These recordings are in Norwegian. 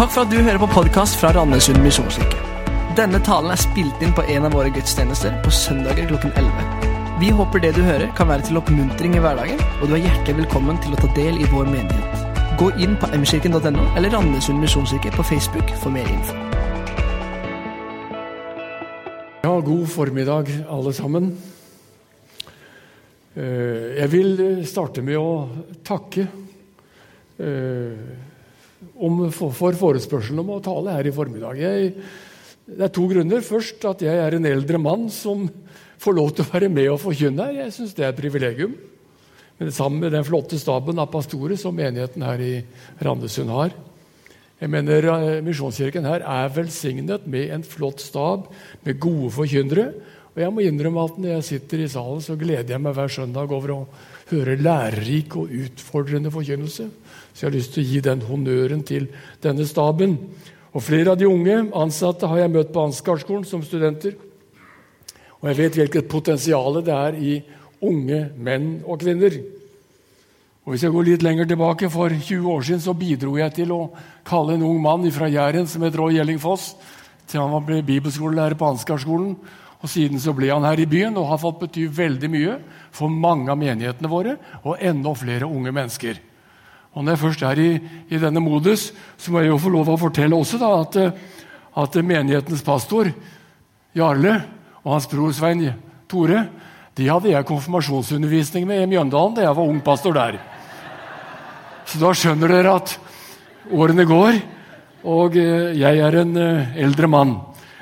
Takk for at du hører på podkast fra Randesund misjonskirke. Denne talen er spilt inn på en av våre gudstjenester på søndager klokken 11. Vi håper det du hører, kan være til oppmuntring i hverdagen, og du er hjertelig velkommen til å ta del i vår menighet. Gå inn på mkirken.no eller Randesund misjonskirke på Facebook for mer info. Ja, god formiddag, alle sammen. Eh, Jeg vil starte med å takke eh, om, for for forespørselen om å tale her i formiddag. Jeg, det er to grunner. Først at jeg er en eldre mann som får lov til å være med og forkynne her. Jeg syns det er et privilegium. Men sammen med den flotte staben av pastorer som menigheten her i Randesund har. Jeg mener eh, Misjonskirken her er velsignet med en flott stab med gode forkynnere. Og jeg må innrømme at når jeg sitter i salen, så gleder jeg meg hver søndag over å høre lærerik og utfordrende forkynnelse. Så jeg har lyst til å gi den honnøren til denne staben. Og flere av de unge ansatte har jeg møtt på Ansgarskolen som studenter. Og jeg vet hvilket potensial det er i unge menn og kvinner. Og Hvis jeg går litt lenger tilbake, for 20 år siden så bidro jeg til å kalle en ung mann fra Jæren som het Roy Gjelling Foss, til han ble bibelskolelærer på Ansgarskolen. Og Siden så ble han her i byen og har fått bety veldig mye for mange av menighetene våre og enda flere unge mennesker. Og Når jeg først er i, i denne modus, så må jeg jo få lov å fortelle også da, at, at menighetens pastor, Jarle, og hans bror Svein Tore de hadde jeg konfirmasjonsundervisning med i Mjøndalen da jeg var ung pastor der. Så da skjønner dere at årene går, og eh, jeg er en eh, eldre mann.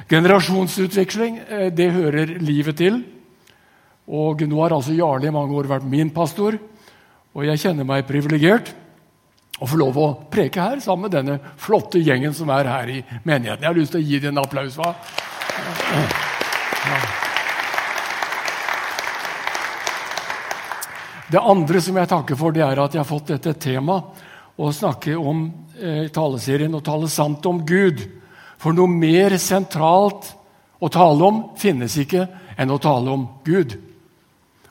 Generasjonsutveksling eh, det hører livet til. Og Nå har altså Jarle i mange år vært min pastor, og jeg kjenner meg privilegert å få lov å preke her sammen med denne flotte gjengen som er her i menigheten. Jeg har lyst til å gi dem en applaus. hva? Det andre som jeg takker for, det er at jeg har fått dette temaet å snakke om eh, taleserien og tale sant om Gud. For noe mer sentralt å tale om finnes ikke enn å tale om Gud.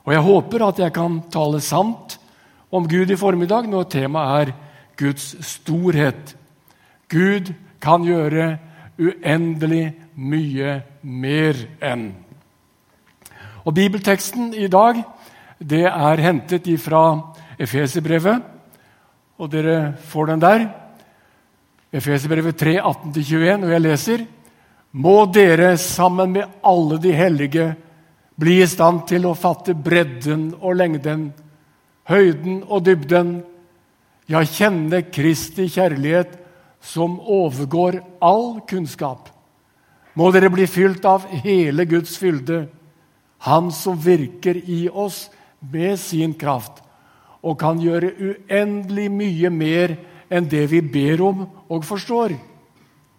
Og jeg håper at jeg kan tale sant om Gud i formiddag når temaet er Guds storhet. Gud kan gjøre uendelig mye mer enn. Og Bibelteksten i dag det er hentet fra Efeserbrevet, og dere får den der. Efeserbrevet 3, 18-21, og jeg leser Må dere sammen med alle de hellige bli i stand til å fatte bredden og lengden, høyden og dybden, ja, kjenne Kristi kjærlighet som overgår all kunnskap. Må dere bli fylt av hele Guds fylde, Han som virker i oss med sin kraft og kan gjøre uendelig mye mer det vi ber om og forstår.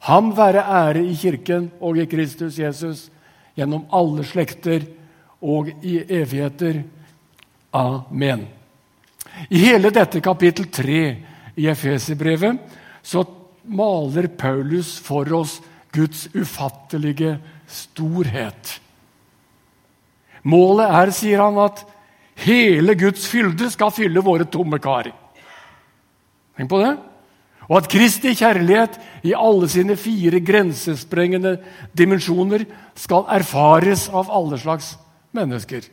Ham være ære i Kirken og i Kristus Jesus gjennom alle slekter og i evigheter. Amen. I hele dette kapittel 3 i Efeserbrevet så maler Paulus for oss Guds ufattelige storhet. Målet er, sier han, at hele Guds fylde skal fylle våre tomme kar. Tenk på det. Og at Kristi kjærlighet i alle sine fire grensesprengende dimensjoner skal erfares av alle slags mennesker.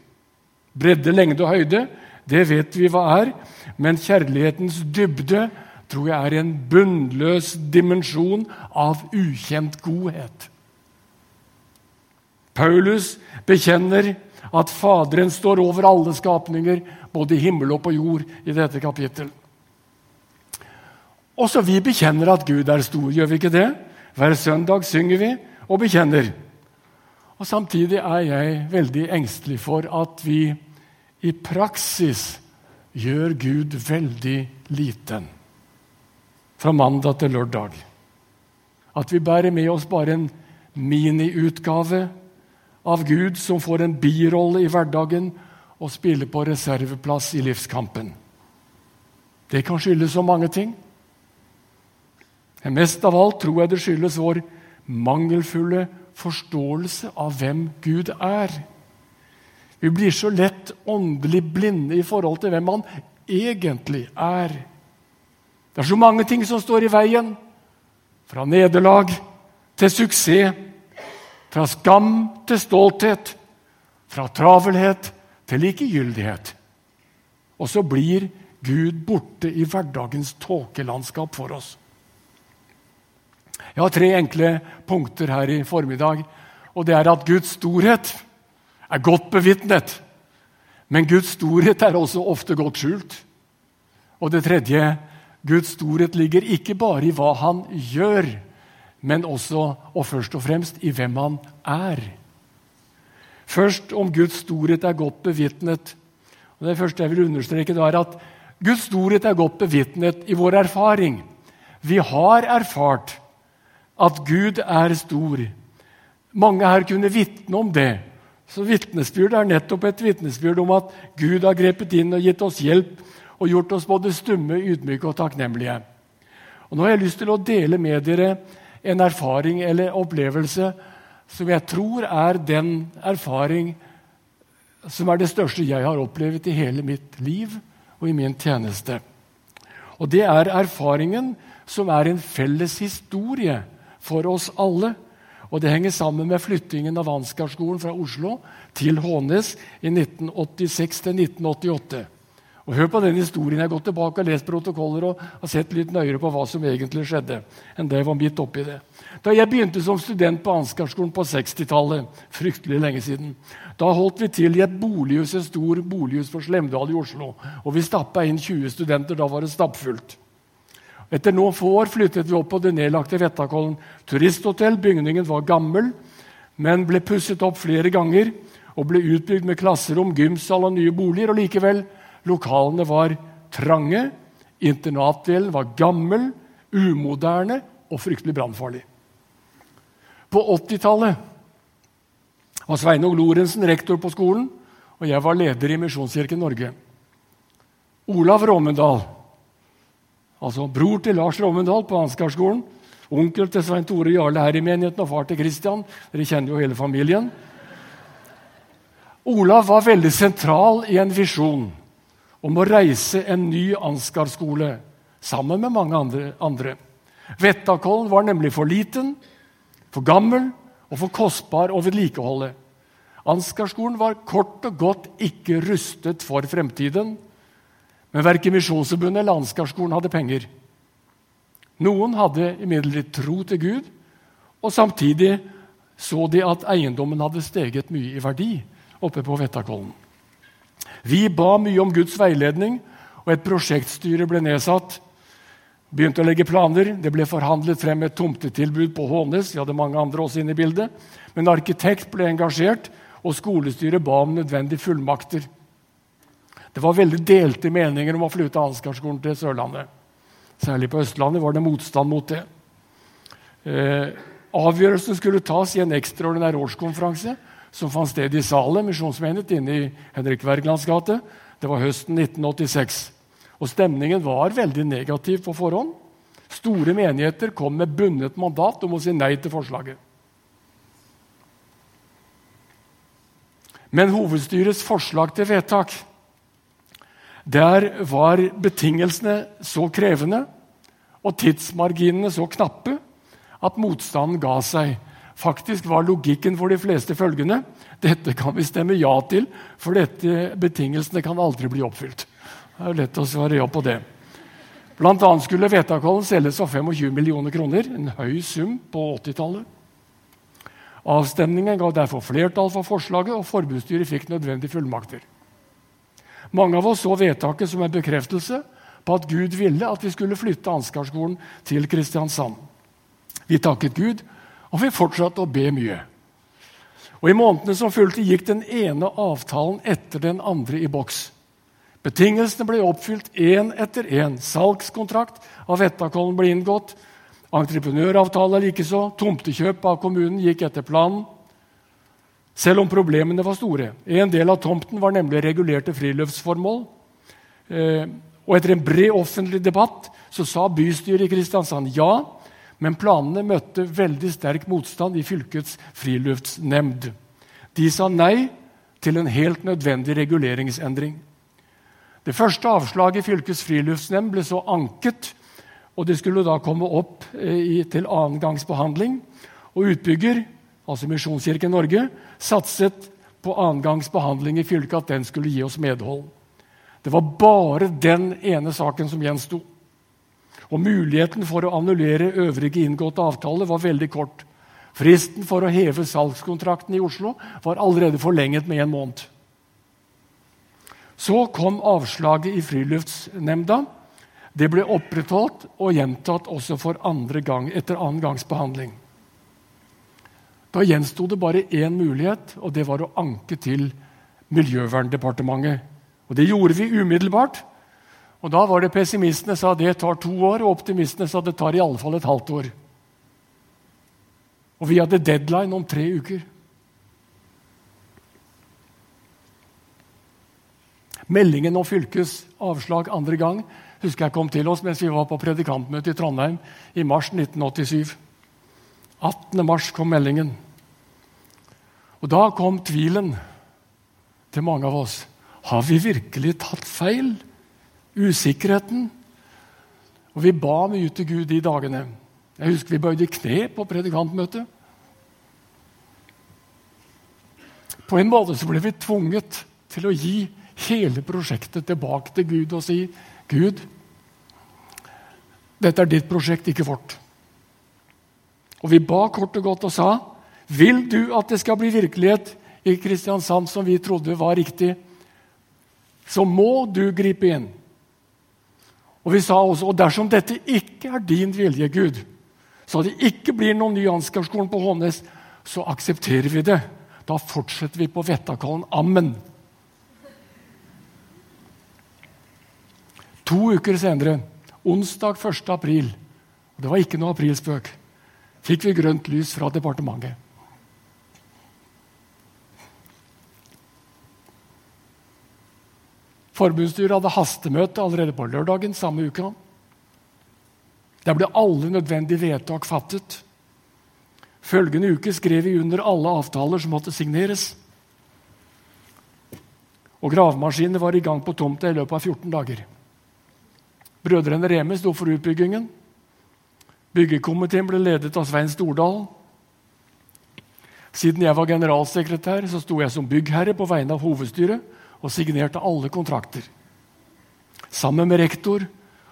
Bredde, lengde og høyde, det vet vi hva er. Men kjærlighetens dybde tror jeg er en bunnløs dimensjon av ukjent godhet. Paulus bekjenner at Faderen står over alle skapninger, både i himmel og på jord, i dette kapittel. Også vi bekjenner at Gud er stor, gjør vi ikke det? Hver søndag synger vi og bekjenner. Og Samtidig er jeg veldig engstelig for at vi i praksis gjør Gud veldig liten. Fra mandag til lørdag. At vi bærer med oss bare en miniutgave av Gud som får en birolle i hverdagen og spiller på reserveplass i livskampen. Det kan skyldes så mange ting. Men mest av alt tror jeg det skyldes vår mangelfulle forståelse av hvem Gud er. Vi blir så lett åndelig blinde i forhold til hvem han egentlig er. Det er så mange ting som står i veien. fra nederlag til suksess, fra skam til stolthet, fra travelhet til likegyldighet. Og så blir Gud borte i hverdagens tåkelandskap for oss. Jeg har tre enkle punkter her i formiddag. og Det er at Guds storhet er godt bevitnet. Men Guds storhet er også ofte godt skjult. Og det tredje Guds storhet ligger ikke bare i hva han gjør, men også og først og fremst i hvem han er. Først om Guds storhet er godt bevitnet. Og det første jeg vil understreke, er at Guds storhet er godt bevitnet i vår erfaring. Vi har erfart at Gud er stor. Mange her kunne vitne om det. Så Vitnesbyrd er nettopp et vitnesbyrd om at Gud har grepet inn og gitt oss hjelp og gjort oss både stumme, ydmyke og takknemlige. Og Nå har jeg lyst til å dele med dere en erfaring eller opplevelse som jeg tror er den erfaring som er det største jeg har opplevd i hele mitt liv og i min tjeneste. Og det er erfaringen som er en felles historie for oss alle. Og det henger sammen med flyttingen av Ansgarskolen fra Oslo til Hånes i 1986 til 1988. Og Hør på den historien. Jeg har gått tilbake og lest protokoller og har sett litt nøyere på hva som egentlig skjedde. enn det jeg var midt oppi det. Da jeg begynte som student på Ansgarskolen på 60-tallet, fryktelig lenge siden, da holdt vi til i et bolighus, et stor bolighus for Slemdal i Oslo. Og vi stappa inn 20 studenter. Da var det stappfullt. Etter noen få år flyttet vi opp på det nedlagte Vettakollen turisthotell. Bygningen var gammel, men ble pusset opp flere ganger og ble utbygd med klasserom, gymsal og nye boliger. og likevel Lokalene var trange, internatdelen var gammel, umoderne og fryktelig brannfarlig. På 80-tallet var Sveinung Lorentzen rektor på skolen, og jeg var leder i Misjonskirken Norge. Olav Rommendal, altså bror til Lars Rommendal på Ansgarskolen, onkel til Svein Tore Jarle her i menigheten og far til Kristian. Dere kjenner jo hele familien. Olav var veldig sentral i en visjon om å reise en ny Ansgar-skole sammen med mange andre. andre. Vettakollen var nemlig for liten, for gammel og for kostbar å vedlikeholde. Ansgar-skolen var kort og godt ikke rustet for fremtiden. Men verken Misjonsforbundet eller Ansgar-skolen hadde penger. Noen hadde imidlertid tro til Gud, og samtidig så de at eiendommen hadde steget mye i verdi oppe på Vettakollen. Vi ba mye om Guds veiledning, og et prosjektstyre ble nedsatt. Begynte å legge planer. Det ble forhandlet frem et tomtetilbud på Hånes. Vi hadde mange andre også inne i bildet. Men arkitekt ble engasjert, og skolestyret ba om nødvendige fullmakter. Det var veldig delte meninger om å flytte Ansgarskolen til Sørlandet. Særlig på Østlandet var det motstand mot det. Eh, avgjørelsen skulle tas i en ekstraordinær årskonferanse som fant sted i Salem misjonsmenighet inne i Henrik Wergelands gate. Det var høsten 1986. Og Stemningen var veldig negativ på forhånd. Store menigheter kom med bundet mandat om å si nei til forslaget. Men hovedstyrets forslag til vedtak Der var betingelsene så krevende og tidsmarginene så knappe at motstanden ga seg. Faktisk var logikken for de fleste følgende dette kan vi stemme ja til, for dette betingelsene kan aldri bli oppfylt. Det er lett å svare ja på det. Blant annet skulle Vetakollen selges for 25 millioner kroner, en høy sum på 80-tallet. Avstemningen ga derfor flertall for forslaget, og forbundsstyret fikk nødvendige fullmakter. Mange av oss så vedtaket som en bekreftelse på at Gud ville at vi skulle flytte Ansgarskolen til Kristiansand. Vi takket Gud og vi fortsatte å be mye. Og I månedene som fulgte, gikk den ene avtalen etter den andre i boks. Betingelsene ble oppfylt én etter én. Salgskontrakt av Vettakollen ble inngått. Entreprenøravtale likeså. Tomtekjøp av kommunen gikk etter planen. Selv om problemene var store. En del av tomten var nemlig regulerte friluftsformål. Eh, og etter en bred offentlig debatt så sa bystyret i Kristiansand ja men planene møtte veldig sterk motstand i fylkets friluftsnemnd. De sa nei til en helt nødvendig reguleringsendring. Det første avslaget i fylkets friluftsnemnd ble så anket, Og det skulle da komme opp eh, til annen gangs behandling. Og utbygger, altså Misjonskirken Norge, satset på annengangs behandling i fylket, at den skulle gi oss medhold. Det var bare den ene saken som gjensto. Og muligheten for å annullere øvrige inngåtte avtaler var veldig kort. Fristen for å heve salgskontrakten i Oslo var allerede forlenget med en måned. Så kom avslaget i Friluftsnemnda. Det ble opprettholdt og gjentatt også for andre gang, etter annen gangs behandling. Da gjensto det bare én mulighet, og det var å anke til Miljøverndepartementet. Og Det gjorde vi umiddelbart. Og Da var det pessimistene sa det tar to år, og optimistene sa det tar i alle fall et halvt år. Og vi hadde deadline om tre uker. Meldingen om fylkes avslag andre gang husker jeg kom til oss mens vi var på predikantmøte i Trondheim i mars 1987. 18. mars kom meldingen. Og da kom tvilen til mange av oss. Har vi virkelig tatt feil? Usikkerheten. Og vi ba mye til Gud de dagene. Jeg husker vi bøyde kne på predikantmøtet. På en måte så ble vi tvunget til å gi hele prosjektet tilbake til Gud og si Gud, dette er ditt prosjekt, ikke vårt. Og vi ba kort og godt og sa vil du at det skal bli virkelighet i Kristiansand som vi trodde var riktig, så må du gripe inn. Og vi sa også og dersom dette ikke er din vilje, Gud, så det ikke blir noen ny Ansgarskolen på Hånes, så aksepterer vi det. Da fortsetter vi på Vettakollen. Ammen. To uker senere, onsdag 1. april, og det var ikke noe aprilspøk, fikk vi grønt lys fra departementet. Forbundsstyret hadde hastemøte allerede på lørdagen samme uka. Der ble alle nødvendige vedtak fattet. Følgende uke skrev vi under alle avtaler som måtte signeres. Og gravemaskinene var i gang på tomta i løpet av 14 dager. Brødrene Reme sto for utbyggingen. Byggekomiteen ble ledet av Svein Stordal. Siden jeg var generalsekretær, så sto jeg som byggherre på vegne av hovedstyret og signerte alle kontrakter. Sammen med rektor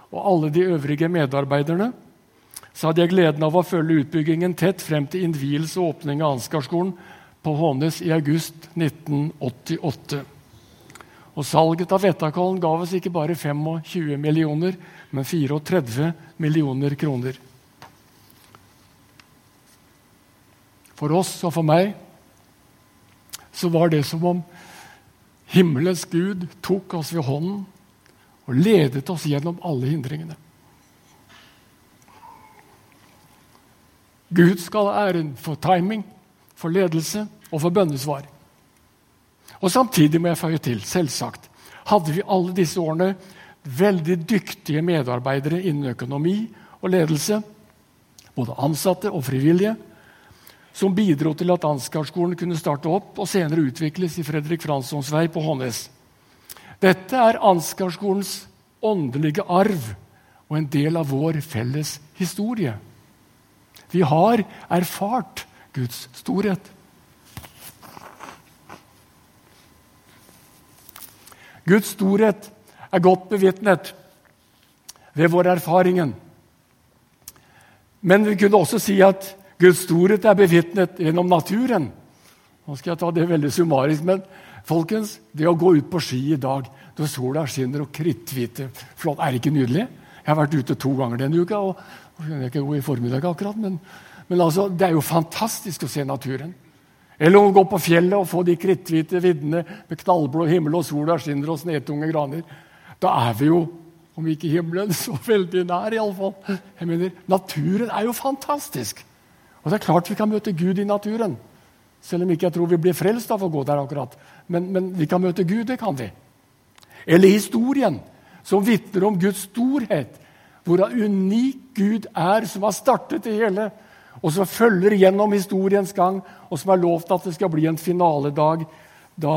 og alle de øvrige medarbeiderne så hadde jeg gleden av å følge utbyggingen tett frem til innvielse og åpning av Ansgarskolen på Hånes i august 1988. Og salget av Vettakollen ga oss ikke bare 25 millioner, men 34 millioner kroner. For oss og for meg så var det som om himmelens Gud tok oss ved hånden og ledet oss gjennom alle hindringene. Gud skal ha æren for timing, for ledelse og for bønnesvar. Og Samtidig må jeg føye til selvsagt, hadde vi alle disse årene veldig dyktige medarbeidere innen økonomi og ledelse, både ansatte og frivillige, som bidro til at Ansgarskolen kunne starte opp og senere utvikles i Fredrik Franssons vei på Hånes. Dette er Ansgarskolens åndelige arv og en del av vår felles historie. Vi har erfart Guds storhet. Guds storhet er godt bevitnet ved vår erfaringen. Men vi kunne også si at Guds storhet er bevitnet gjennom naturen. Nå skal jeg ta det veldig summarisk, men folkens, det å gå ut på ski i dag når sola skinner og kritthvite flott, Er det ikke nydelig? Jeg har vært ute to ganger denne uka. og jeg ikke god i formiddag akkurat, men, men altså, det er jo fantastisk å se naturen. Eller å gå på fjellet og få de kritthvite viddene med knallblå himmel og sola skinner og snetunge graner. Da er vi jo, om ikke himmelen, så veldig nær, iallfall. Jeg mener, naturen er jo fantastisk. Og det er klart vi kan møte Gud i naturen. Selv om ikke jeg tror vi blir frelst av å gå der akkurat. Men, men vi kan møte Gud, det kan vi. Eller historien, som vitner om Guds storhet. Hvor unik Gud er, som har startet det hele og som følger gjennom historiens gang, og som har lovt at det skal bli en finaledag da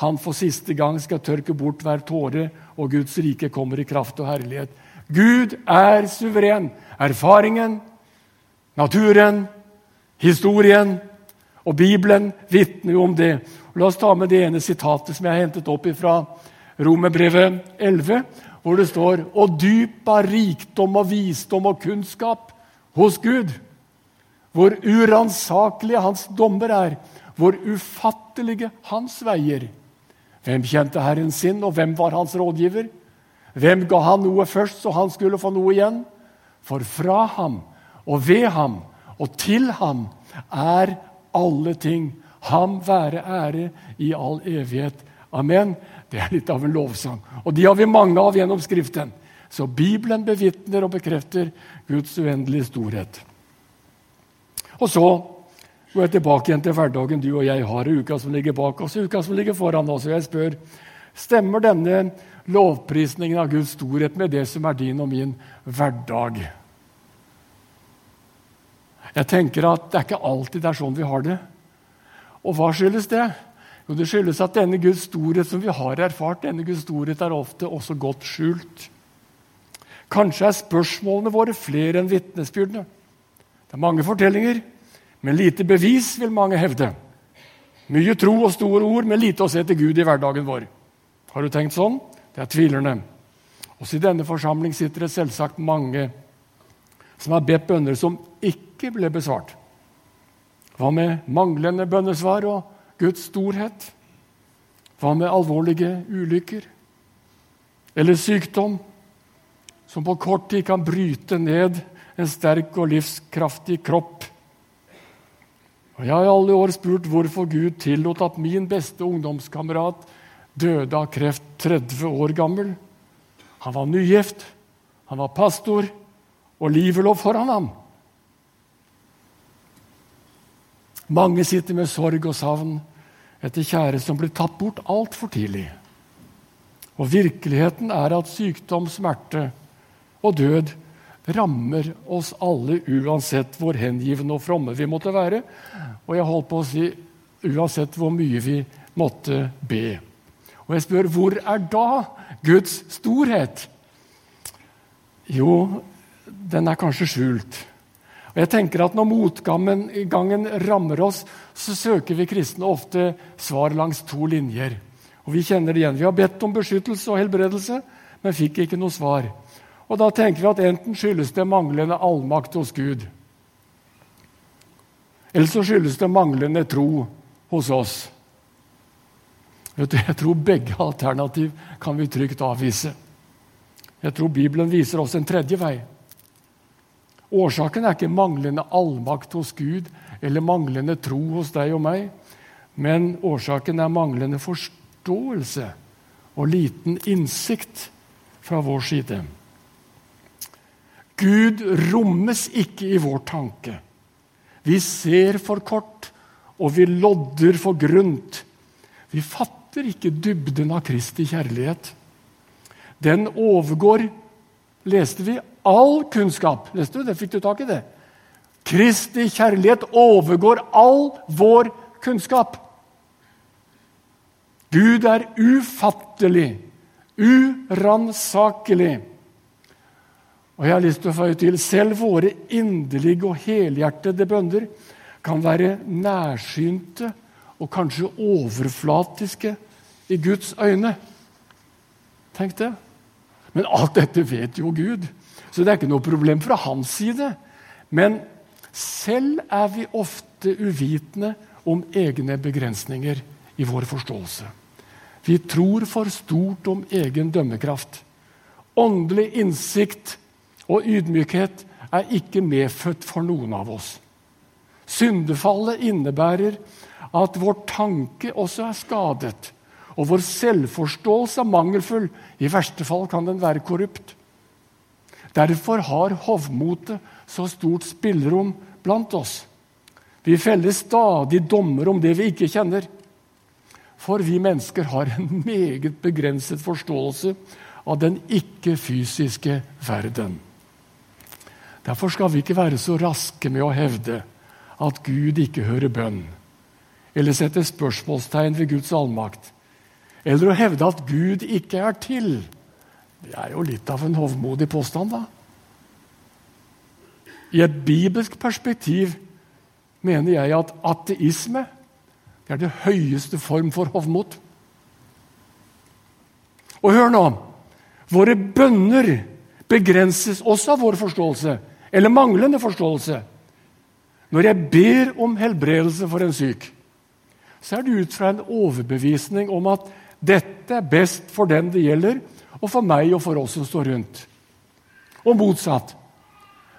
han for siste gang skal tørke bort hver tåre, og Guds rike kommer i kraft og herlighet. Gud er suveren. Erfaringen, naturen, historien og Bibelen vitner jo om det. La oss ta med det ene sitatet som jeg har hentet opp fra Romerbrevet 11, hvor det står Og dyp av rikdom og visdom og kunnskap hos Gud. Hvor uransakelige hans dommer er, hvor ufattelige hans veier. Hvem kjente Herren sin, og hvem var hans rådgiver? Hvem ga han noe først, så han skulle få noe igjen? For fra ham og ved ham og til ham er alle ting. Ham være ære i all evighet. Amen. Det er litt av en lovsang. Og de har vi mange av gjennom Skriften. Så Bibelen bevitner og bekrefter Guds uendelige storhet. Og så går jeg tilbake igjen til hverdagen du og jeg har, og uka som ligger bak oss, uka som ligger foran oss. Og jeg spør stemmer denne lovprisningen av Guds storhet med det som er din og min hverdag. Jeg tenker at det er ikke alltid det er sånn vi har det. Og hva skyldes det? Jo, Det skyldes at denne Guds storhet som vi har erfart, denne Guds storhet er ofte også godt skjult. Kanskje er spørsmålene våre flere enn vitnesbyrdene. Det er mange fortellinger, men lite bevis, vil mange hevde. Mye tro og store ord, men lite å se til Gud i hverdagen vår. Har du tenkt sånn? Det er tvilerne. Også i denne forsamling sitter det selvsagt mange som har bedt bønner som ikke ble besvart. Hva med manglende bønnesvar og Guds storhet? Hva med alvorlige ulykker? Eller sykdom som på kort tid kan bryte ned en sterk og livskraftig kropp? Og Jeg har i alle år spurt hvorfor Gud tillot at min beste ungdomskamerat døde av kreft 30 år gammel. Han var nygift, han var pastor, og livet lå foran ham. Mange sitter med sorg og savn etter kjære som ble tatt bort altfor tidlig. Og virkeligheten er at sykdom, smerte og død rammer oss alle uansett hvor hengivne og fromme vi måtte være. Og jeg holdt på å si uansett hvor mye vi måtte be. Og jeg spør hvor er da Guds storhet? Jo, den er kanskje skjult. Og jeg tenker at Når motgangen rammer oss, så søker vi kristne ofte svar langs to linjer. Og Vi kjenner det igjen. Vi har bedt om beskyttelse og helbredelse, men fikk ikke noe svar. Og Da tenker vi at enten skyldes det manglende allmakt hos Gud, eller så skyldes det manglende tro hos oss. Vet du, Jeg tror begge alternativ kan vi trygt avvise. Jeg tror Bibelen viser oss en tredje vei. Årsaken er ikke manglende allmakt hos Gud eller manglende tro hos deg og meg, men årsaken er manglende forståelse og liten innsikt fra vår side. Gud rommes ikke i vår tanke. Vi ser for kort, og vi lodder for grunt. Vi fatter ikke dybden av Kristi kjærlighet. Den overgår, leste vi, all kunnskap. Leste du det? Fikk du tak i det? Kristi kjærlighet overgår all vår kunnskap. Gud er ufattelig, uransakelig. Og jeg har lyst til å føye til selv våre inderlige og helhjertede bønder kan være nærsynte og kanskje overflatiske i Guds øyne. Tenk det. Men alt dette vet jo Gud, så det er ikke noe problem fra hans side. Men selv er vi ofte uvitende om egne begrensninger i vår forståelse. Vi tror for stort om egen dømmekraft. Åndelig innsikt og ydmykhet er ikke medfødt for noen av oss. Syndefallet innebærer at vår tanke også er skadet og vår selvforståelse er mangelfull. I verste fall kan den være korrupt. Derfor har hovmotet så stort spillerom blant oss. Vi feller stadig dommer om det vi ikke kjenner. For vi mennesker har en meget begrenset forståelse av den ikke-fysiske verden. Derfor skal vi ikke være så raske med å hevde at Gud ikke hører bønn, eller sette spørsmålstegn ved Guds allmakt. Eller å hevde at Gud ikke er til. Det er jo litt av en hovmodig påstand, da. I et bibelsk perspektiv mener jeg at ateisme er det høyeste form for hovmod. Og hør nå! Våre bønner begrenses også av vår forståelse, eller manglende forståelse. Når jeg ber om helbredelse for en syk, så er det ut fra en overbevisning om at dette er best for den det gjelder, og for meg og for oss som står rundt. Og motsatt.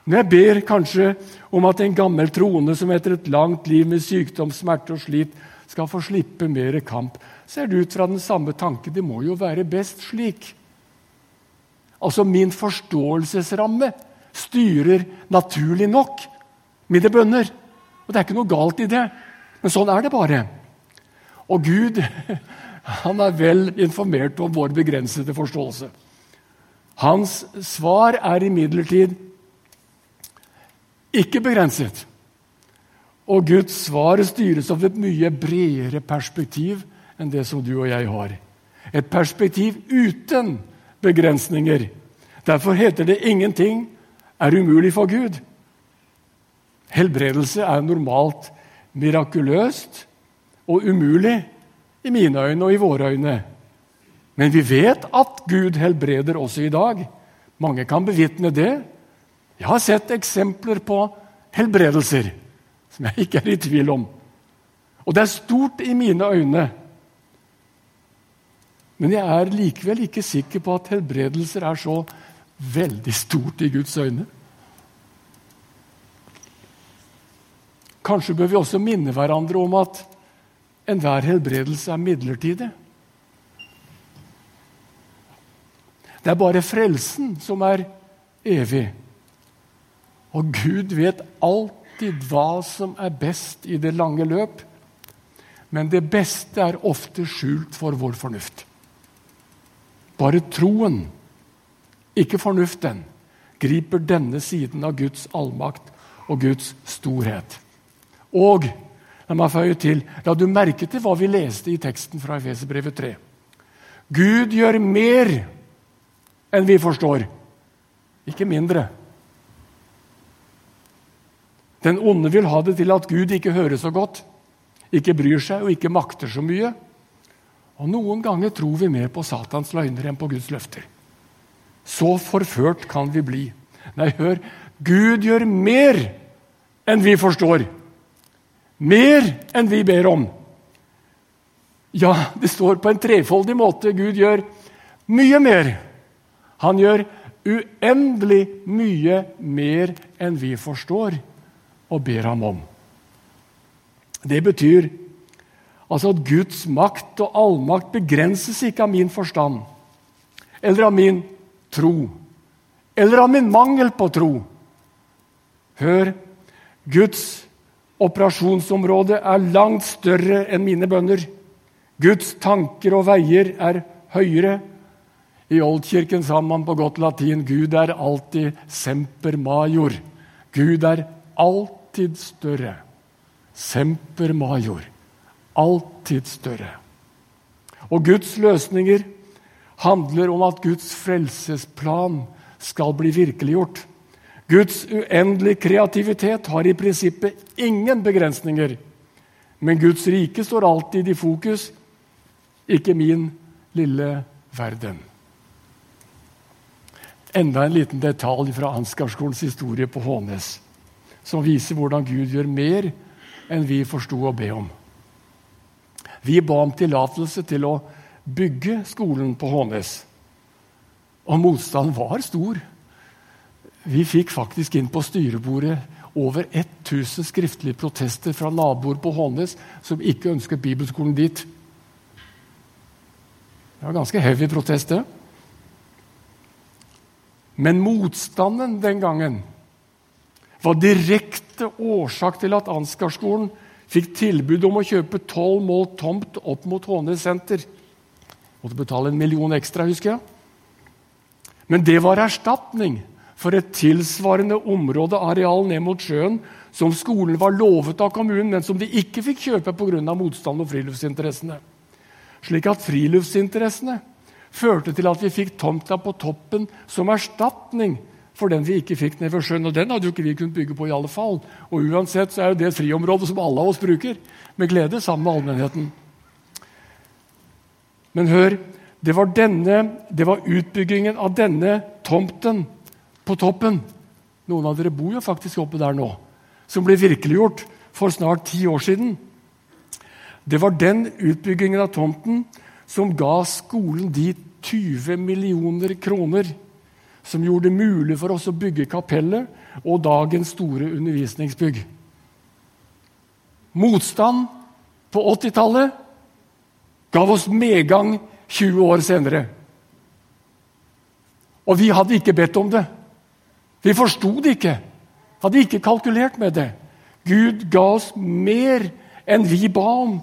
Når jeg ber kanskje om at en gammel troende som etter et langt liv med sykdom, smerte og slit skal få slippe mer kamp, så er det ut fra den samme tanke det må jo være best slik. Altså min forståelsesramme styrer naturlig nok mine bønner. Og det er ikke noe galt i det, men sånn er det bare. Og Gud han er vel informert om vår begrensede forståelse. Hans svar er imidlertid ikke begrenset. Og Guds svar styres av et mye bredere perspektiv enn det som du og jeg har. Et perspektiv uten begrensninger. Derfor heter det 'ingenting er umulig for Gud'. Helbredelse er normalt mirakuløst og umulig i mine øyne og i våre øyne. Men vi vet at Gud helbreder også i dag. Mange kan bevitne det. Jeg har sett eksempler på helbredelser som jeg ikke er i tvil om. Og det er stort i mine øyne. Men jeg er likevel ikke sikker på at helbredelser er så veldig stort i Guds øyne. Kanskje bør vi også minne hverandre om at enhver helbredelse er midlertidig. Det er bare frelsen som er evig. Og Gud vet alltid hva som er best i det lange løp. Men det beste er ofte skjult for vår fornuft. Bare troen, ikke fornuften, griper denne siden av Guds allmakt og Guds storhet. Og la meg føye til, la du merke til hva vi leste i teksten fra Efeserbrevet 3. Gud gjør mer enn vi forstår, ikke mindre. Den onde vil ha det til at Gud ikke hører så godt, ikke bryr seg og ikke makter så mye. Og Noen ganger tror vi mer på Satans løgner enn på Guds løfter. Så forført kan vi bli. Nei, hør, Gud gjør mer enn vi forstår. Mer enn vi ber om. Ja, det står på en trefoldig måte. Gud gjør mye mer. Han gjør uendelig mye mer enn vi forstår og ber ham om. Det betyr altså at Guds makt og allmakt begrenses ikke av min forstand eller av min tro eller av min mangel på tro. Hør, Guds Operasjonsområdet er langt større enn mine bønner. Guds tanker og veier er høyere. I oldkirken sa man på godt latin Gud er alltid semper major. Gud er alltid større. Semper major. Alltid større. Og Guds løsninger handler om at Guds frelsesplan skal bli virkeliggjort. Guds uendelige kreativitet har i prinsippet ingen begrensninger. Men Guds rike står alltid i fokus, ikke min lille verden. Enda en liten detalj fra Ansgarskolens historie på Hånes, som viser hvordan Gud gjør mer enn vi forsto å be om. Vi ba om tillatelse til å bygge skolen på Hånes. Og motstanden var stor. Vi fikk faktisk inn på styrebordet over 1000 skriftlige protester fra naboer på Hånes som ikke ønsket bibelskolen dit. Det var ganske heavy protest, det. Men motstanden den gangen var direkte årsak til at Ansgarskolen fikk tilbud om å kjøpe tolv mål tomt opp mot Hånes senter. Måtte betale en million ekstra, husker jeg. Men det var erstatning for et tilsvarende område areal ned mot sjøen som skolen var lovet av kommunen, men som de ikke fikk kjøpe pga. motstand og friluftsinteressene. Slik at friluftsinteressene førte til at vi fikk tomta på toppen som erstatning for den vi ikke fikk ned ved sjøen. Og den hadde jo ikke vi kunnet bygge på i alle fall. Og uansett så er jo det et friområde som alle av oss bruker med glede sammen med allmennheten. Men hør, det var, denne, det var utbyggingen av denne tomten på toppen Noen av dere bor jo faktisk oppe der nå. Som ble virkeliggjort for snart ti år siden. Det var den utbyggingen av tomten som ga skolen de 20 millioner kroner som gjorde det mulig for oss å bygge kapellet og dagens store undervisningsbygg. Motstand på 80-tallet gav oss medgang 20 år senere. Og vi hadde ikke bedt om det. Vi forsto det ikke. Hadde ikke kalkulert med det. Gud ga oss mer enn vi ba om,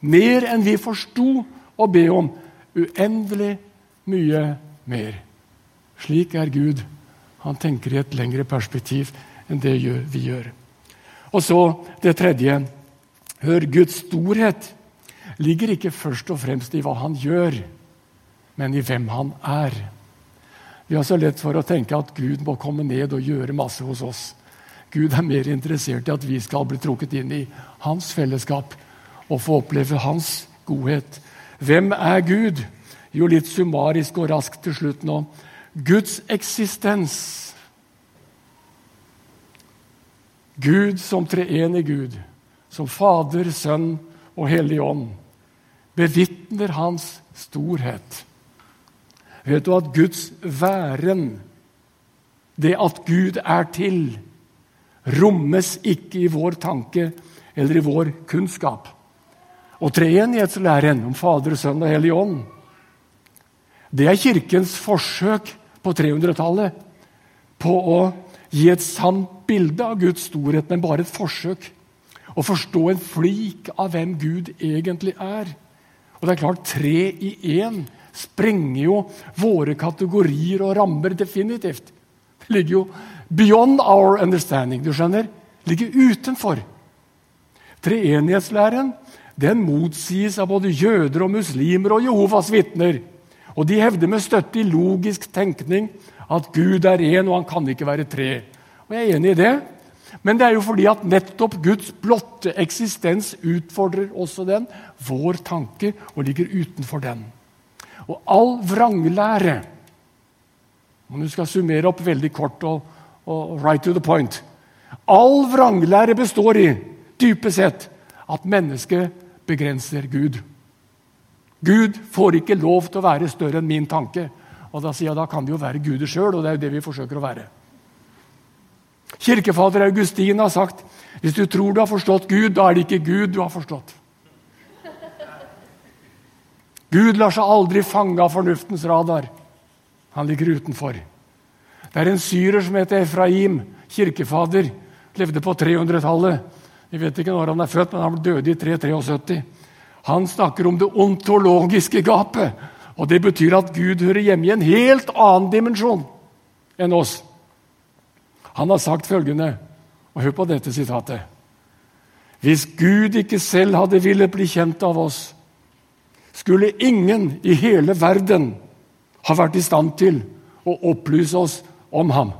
mer enn vi forsto å be om. Uendelig mye mer. Slik er Gud. Han tenker i et lengre perspektiv enn det vi gjør. Og så det tredje. Hør, Guds storhet ligger ikke først og fremst i hva han gjør, men i hvem han er. Vi har så lett for å tenke at Gud må komme ned og gjøre masse hos oss. Gud er mer interessert i at vi skal bli trukket inn i hans fellesskap og få oppleve hans godhet. Hvem er Gud? Jo, litt summarisk og raskt til slutt nå. Guds eksistens. Gud som treenig Gud, som Fader, Sønn og Hellig Ånd, bevitner hans storhet. Vet du at Guds væren, det at Gud er til, rommes ikke i vår tanke eller i vår kunnskap. Og treenighetslæren om Fader, Sønn og Hellig Ånd, det er Kirkens forsøk på 300-tallet på å gi et sant bilde av Guds storhet, men bare et forsøk. Å forstå en flik av hvem Gud egentlig er. Og det er klart, tre i én sprenger jo våre kategorier og rammer definitivt. Det ligger jo beyond our understanding. du skjønner? Det ligger utenfor. Treenighetslæren den motsies av både jøder og muslimer og Jehovas vitner. Og de hevder med støtte i logisk tenkning at Gud er én, og han kan ikke være tre. Og Jeg er enig i det, men det er jo fordi at nettopp Guds blotte eksistens utfordrer også den, vår tanke, og ligger utenfor den. Og all vranglære Om du skal summere opp veldig kort og, og right to the point All vranglære består i, dypest sett, at mennesket begrenser Gud. Gud får ikke lov til å være større enn min tanke. Og Da sier jeg da kan det jo være Gud sjøl, og det er jo det vi forsøker å være. Kirkefader Augustin har sagt hvis du tror du har forstått Gud, da er det ikke Gud du har forstått. Gud lar seg aldri fange av fornuftens radar. Han ligger utenfor. Det er en syrer som heter Efraim, kirkefader. Levde på 300-tallet. Vi vet ikke når han er født, men han døde i 373. Han snakker om det ontologiske gapet. Og Det betyr at Gud hører hjemme i en helt annen dimensjon enn oss. Han har sagt følgende, og hør på dette sitatet Hvis Gud ikke selv hadde villet bli kjent av oss, skulle ingen i hele verden ha vært i stand til å opplyse oss om ham.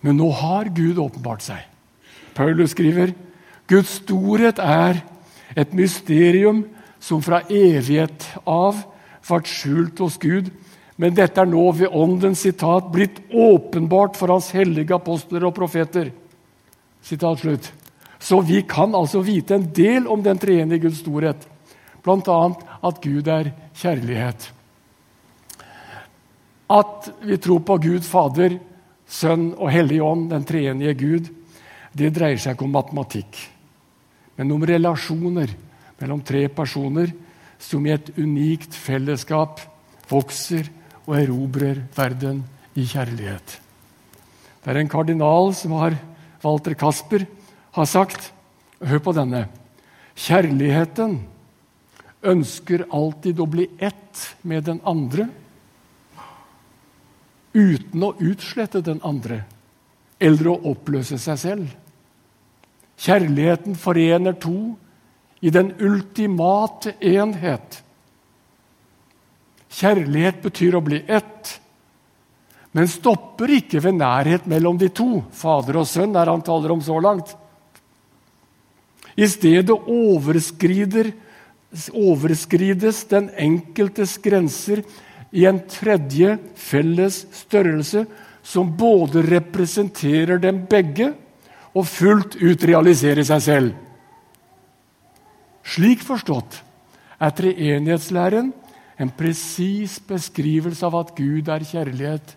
Men nå har Gud åpenbart seg. Paulus skriver Guds storhet er et mysterium som fra evighet av vært skjult hos Gud, men dette er nå ved Åndens sitat blitt åpenbart for Hans hellige apostler og profeter. Sitat slutt. Så vi kan altså vite en del om den treenige Guds storhet, bl.a. at Gud er kjærlighet. At vi tror på Gud Fader, Sønn og Hellig Ånd, den treenige Gud, det dreier seg ikke om matematikk men om relasjoner mellom tre personer som i et unikt fellesskap vokser og erobrer verden i kjærlighet. Det er en kardinal som har Walter Kasper har sagt Hør på denne. Kjærligheten ønsker alltid å bli ett med den andre. uten å utslette den andre eller å oppløse seg selv. Kjærligheten forener to i den ultimate enhet. Kjærlighet betyr å bli ett, men stopper ikke ved nærhet mellom de to, fader og sønn, er han taler om så langt. I stedet overskrides den enkeltes grenser i en tredje felles størrelse som både representerer dem begge og fullt ut realiserer seg selv. Slik forstått er treenighetslæren en presis beskrivelse av at Gud er kjærlighet,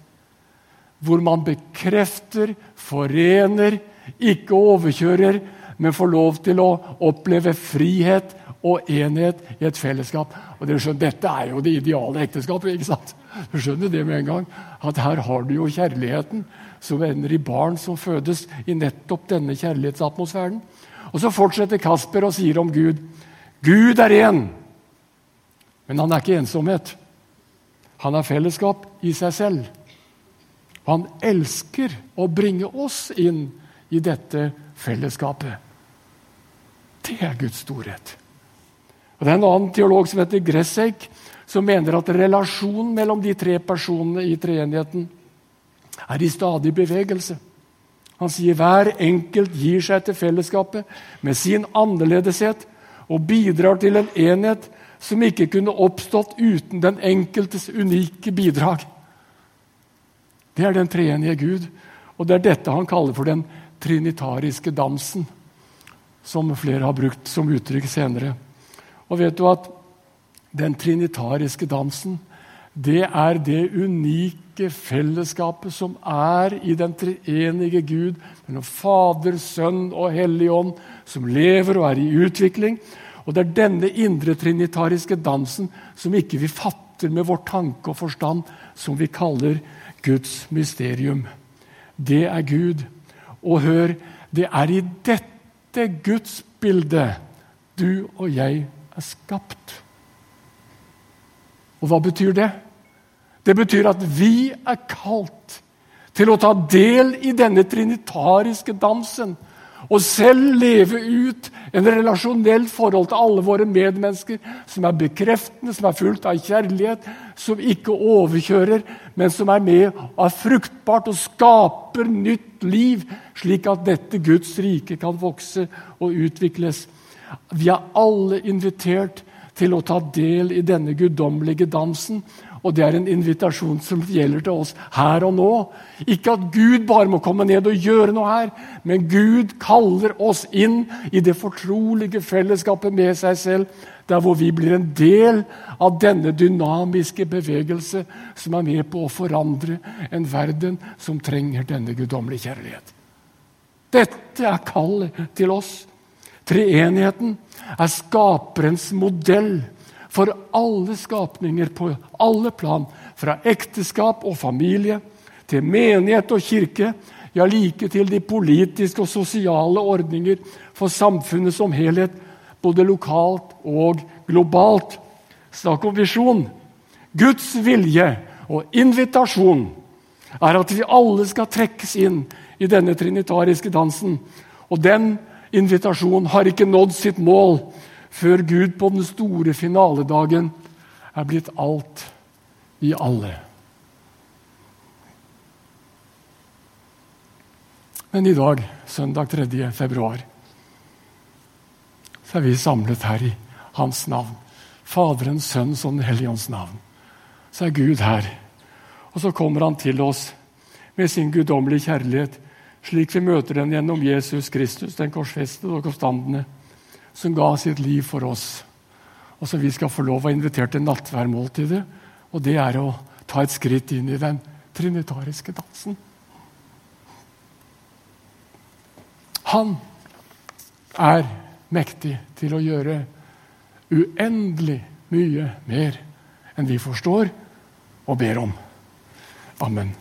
hvor man bekrefter, forener, ikke overkjører, men får lov til å oppleve frihet og enhet i et fellesskap. Og dere skjønner, Dette er jo det ideale ekteskapet. ikke sant? Du skjønner det med en gang. At her har du jo kjærligheten som ender i barn som fødes i nettopp denne kjærlighetsatmosfæren. Og så fortsetter Kasper og sier om Gud Gud er én, men han er ikke ensomhet. Han er fellesskap i seg selv. Og han elsker å bringe oss inn i dette fellesskapet. Det er Guds storhet. Og Det er en annen teolog som heter Gressek, som mener at relasjonen mellom de tre personene i treenigheten er i stadig bevegelse. Han sier hver enkelt gir seg til fellesskapet med sin annerledeshet og bidrar til en enhet som ikke kunne oppstått uten den enkeltes unike bidrag. Det er den treenige Gud, og det er dette han kaller for den trinitariske dansen, som flere har brukt som uttrykk senere. Og vet du at den trinitariske dansen det er det unike fellesskapet som er i den treenige Gud, mellom Fader, Sønn og Hellig Ånd, som lever og er i utvikling. Og Det er denne indre trinitariske dansen som ikke vi fatter med vår tanke og forstand, som vi kaller Guds mysterium. Det er Gud. Og hør, det er i dette Guds bilde du og jeg er skapt. Og hva betyr det? Det betyr at vi er kalt til å ta del i denne trinitariske dansen. Og selv leve ut en relasjonelt forhold til alle våre medmennesker som er bekreftende, som er fullt av kjærlighet, som ikke overkjører, men som er med og er fruktbart og skaper nytt liv, slik at dette Guds rike kan vokse og utvikles. Vi er alle invitert til å ta del i denne guddommelige dansen. Og det er en invitasjon som gjelder til oss her og nå. Ikke at Gud bare må komme ned og gjøre noe her, men Gud kaller oss inn i det fortrolige fellesskapet med seg selv, der hvor vi blir en del av denne dynamiske bevegelse som er med på å forandre en verden som trenger denne guddommelige kjærlighet. Dette er kallet til oss. Treenigheten er skaperens modell for alle skapninger på alle plan, fra ekteskap og familie til menighet og kirke, ja, like til de politiske og sosiale ordninger for samfunnet som helhet, både lokalt og globalt. Snakk om visjon. Guds vilje og invitasjon er at vi alle skal trekkes inn i denne trinitariske dansen. Og den invitasjonen har ikke nådd sitt mål før Gud på den store finaledagen er blitt alt i alle. Men i dag, søndag 3. februar, så er vi samlet her i Hans navn. Faderens, Sønns og Den hellige ånds navn. Så er Gud her. Og så kommer Han til oss med sin guddommelige kjærlighet slik vi møter den gjennom Jesus Kristus, den korsfestede og oppstandende, som ga sitt liv for oss. Og som vi skal få lov å invitere til nattværmåltidet. Og det er å ta et skritt inn i den trinitariske dansen. Han er mektig til å gjøre uendelig mye mer enn vi forstår og ber om. Amen.